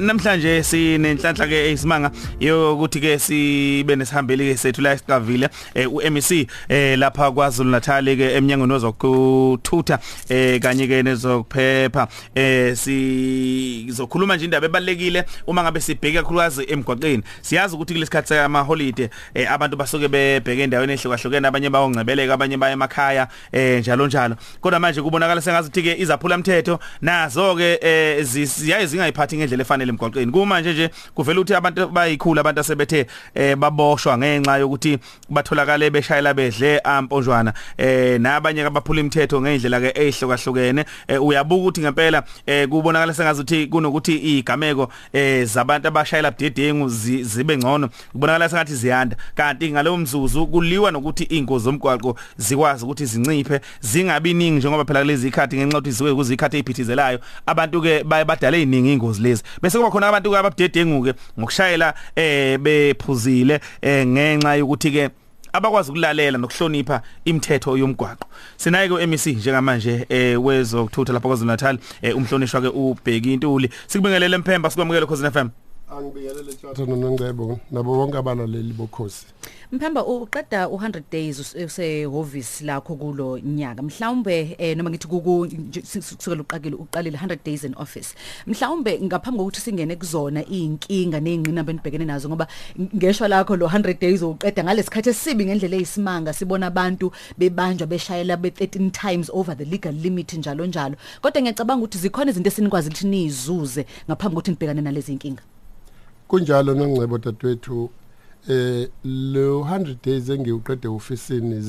namhlanje sinenhlanhla ke isimanga yokuthi ke sibe nesihambeli ke sethu la esigavile uMEC eh lapha kwaZulu Natal ke eminyangweni wezokuthutha eh kanye ke nezokuphepha. Eh sizokhuluma nje indaba ebalekile uma ngabe sibheke kakhulukazi emgwaqeni. Siyazi ukuthi kulesikhathi sama holiday eh abantu basuke bebheke endaweni ehlukahlukene abanye bayongcebeleka abanye baye emakhaya eh njalo njalo. Kodwa manje kubonakala sengathi ke izaphula umthetho nazo ke eh ziyaye zingayiphathi ngendlela efanele. Emgwaqeni. Kuma nje nje kuvela ukuthi abantu bayikhulu abantu asebethe eh baboshwa ngenxa yokuthi batholakale beshayela bedle amponjwana eh nabanye abaphula imithetho ngendlela ke ehlukahlukene uyabuka ukuthi ngempela kubonakala sengazuthi kunokuthi igameko eh zabantu abashayela budedengu zibe ngcono. Kubonakala sengathi ziyanda. Kanti ngalowo mzuzu kuliwa nokuthi ingozi zomgwaqo zikwazi ukuthi zinciphe zingabi ningi njengoba phela kulezi ikhathi ngenxa ukuthi zisuke kuzikhathi eziphithizelayo abantu ke baye badale iningi ingozi lezi. Bese kuba khona abantu ababudedengu ke ngokushayela eh bephuzile eh ngenxa yokuthi ke abakwazi ukulalela nokuhlonipha imithetho yomgwaqo. Sinaye ku MEC njengamanje eh wezokuthutha lapha kwaZulu Natal eh umhlonishwa ke ubheki intuli sikubingelele emphemba sikwamukele khosini FM angibingelele tjatha nonongcebo nabo bonke abalaleli bokhosi. Mphamba uqeda u100 days usehhovisi lakho kulo nyaka. Mhlawumbe eh noma ngithi kuku kusukela uqakile uqalile 100 days in office. Mhlawumbe ngaphambi kokuthi singene kuzona izinkinga nezingqinamba enibhekene nazo ngoba ngeshwa lakho lo 100 days uqeda ngalesikhathi esibi ngendlela eyisimanga sibona abantu bebanjwa beshayela be 13 times over the legal limit njalo njalo. Kodwa ngiyacabanga ukuthi zikhona izinto esinikwazi ukuthi nizuze ngaphambi kokuthi nibhekane nalezi inkinga kunjalo nongcebo dadwethu eh lo 100 days engiuqede ofisini